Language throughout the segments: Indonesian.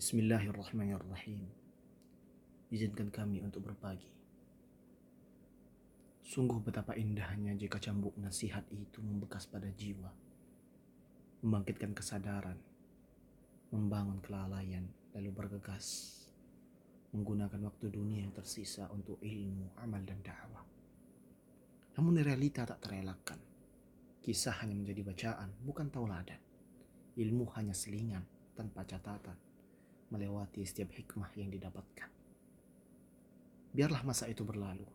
Bismillahirrahmanirrahim. Izinkan kami untuk berbagi. Sungguh betapa indahnya jika cambuk nasihat itu membekas pada jiwa, membangkitkan kesadaran, membangun kelalaian, lalu bergegas, menggunakan waktu dunia yang tersisa untuk ilmu, amal, dan dakwah. Namun realita tak terelakkan. Kisah hanya menjadi bacaan, bukan tauladan. Ilmu hanya selingan tanpa catatan, melewati setiap hikmah yang didapatkan. Biarlah masa itu berlalu,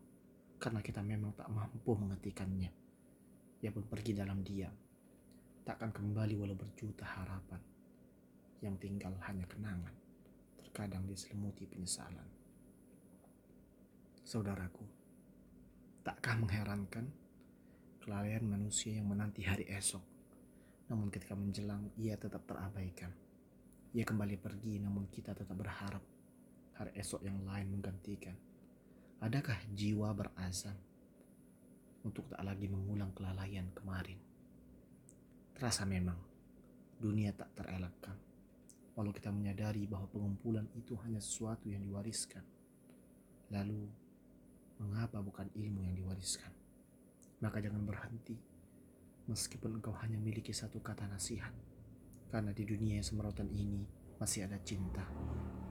karena kita memang tak mampu menghentikannya. Ia pun pergi dalam diam, takkan kembali walau berjuta harapan. Yang tinggal hanya kenangan, terkadang diselimuti penyesalan. Saudaraku, takkah mengherankan kelalaian manusia yang menanti hari esok, namun ketika menjelang ia tetap terabaikan. Ia kembali pergi, namun kita tetap berharap hari esok yang lain menggantikan. Adakah jiwa berazam untuk tak lagi mengulang kelalaian kemarin? Terasa memang dunia tak terelakkan. Walau kita menyadari bahwa pengumpulan itu hanya sesuatu yang diwariskan. Lalu, mengapa bukan ilmu yang diwariskan? Maka jangan berhenti, meskipun engkau hanya miliki satu kata nasihat. Karena di dunia yang semerotan ini masih ada cinta.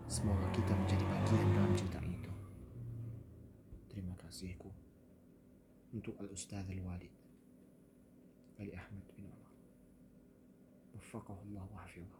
Semoga kita menjadi bagian dalam cinta ini kasihku untuk Al-Ustadz Al-Walid Ali Ahmad bin Umar. Wafaqahullah wa hafizah.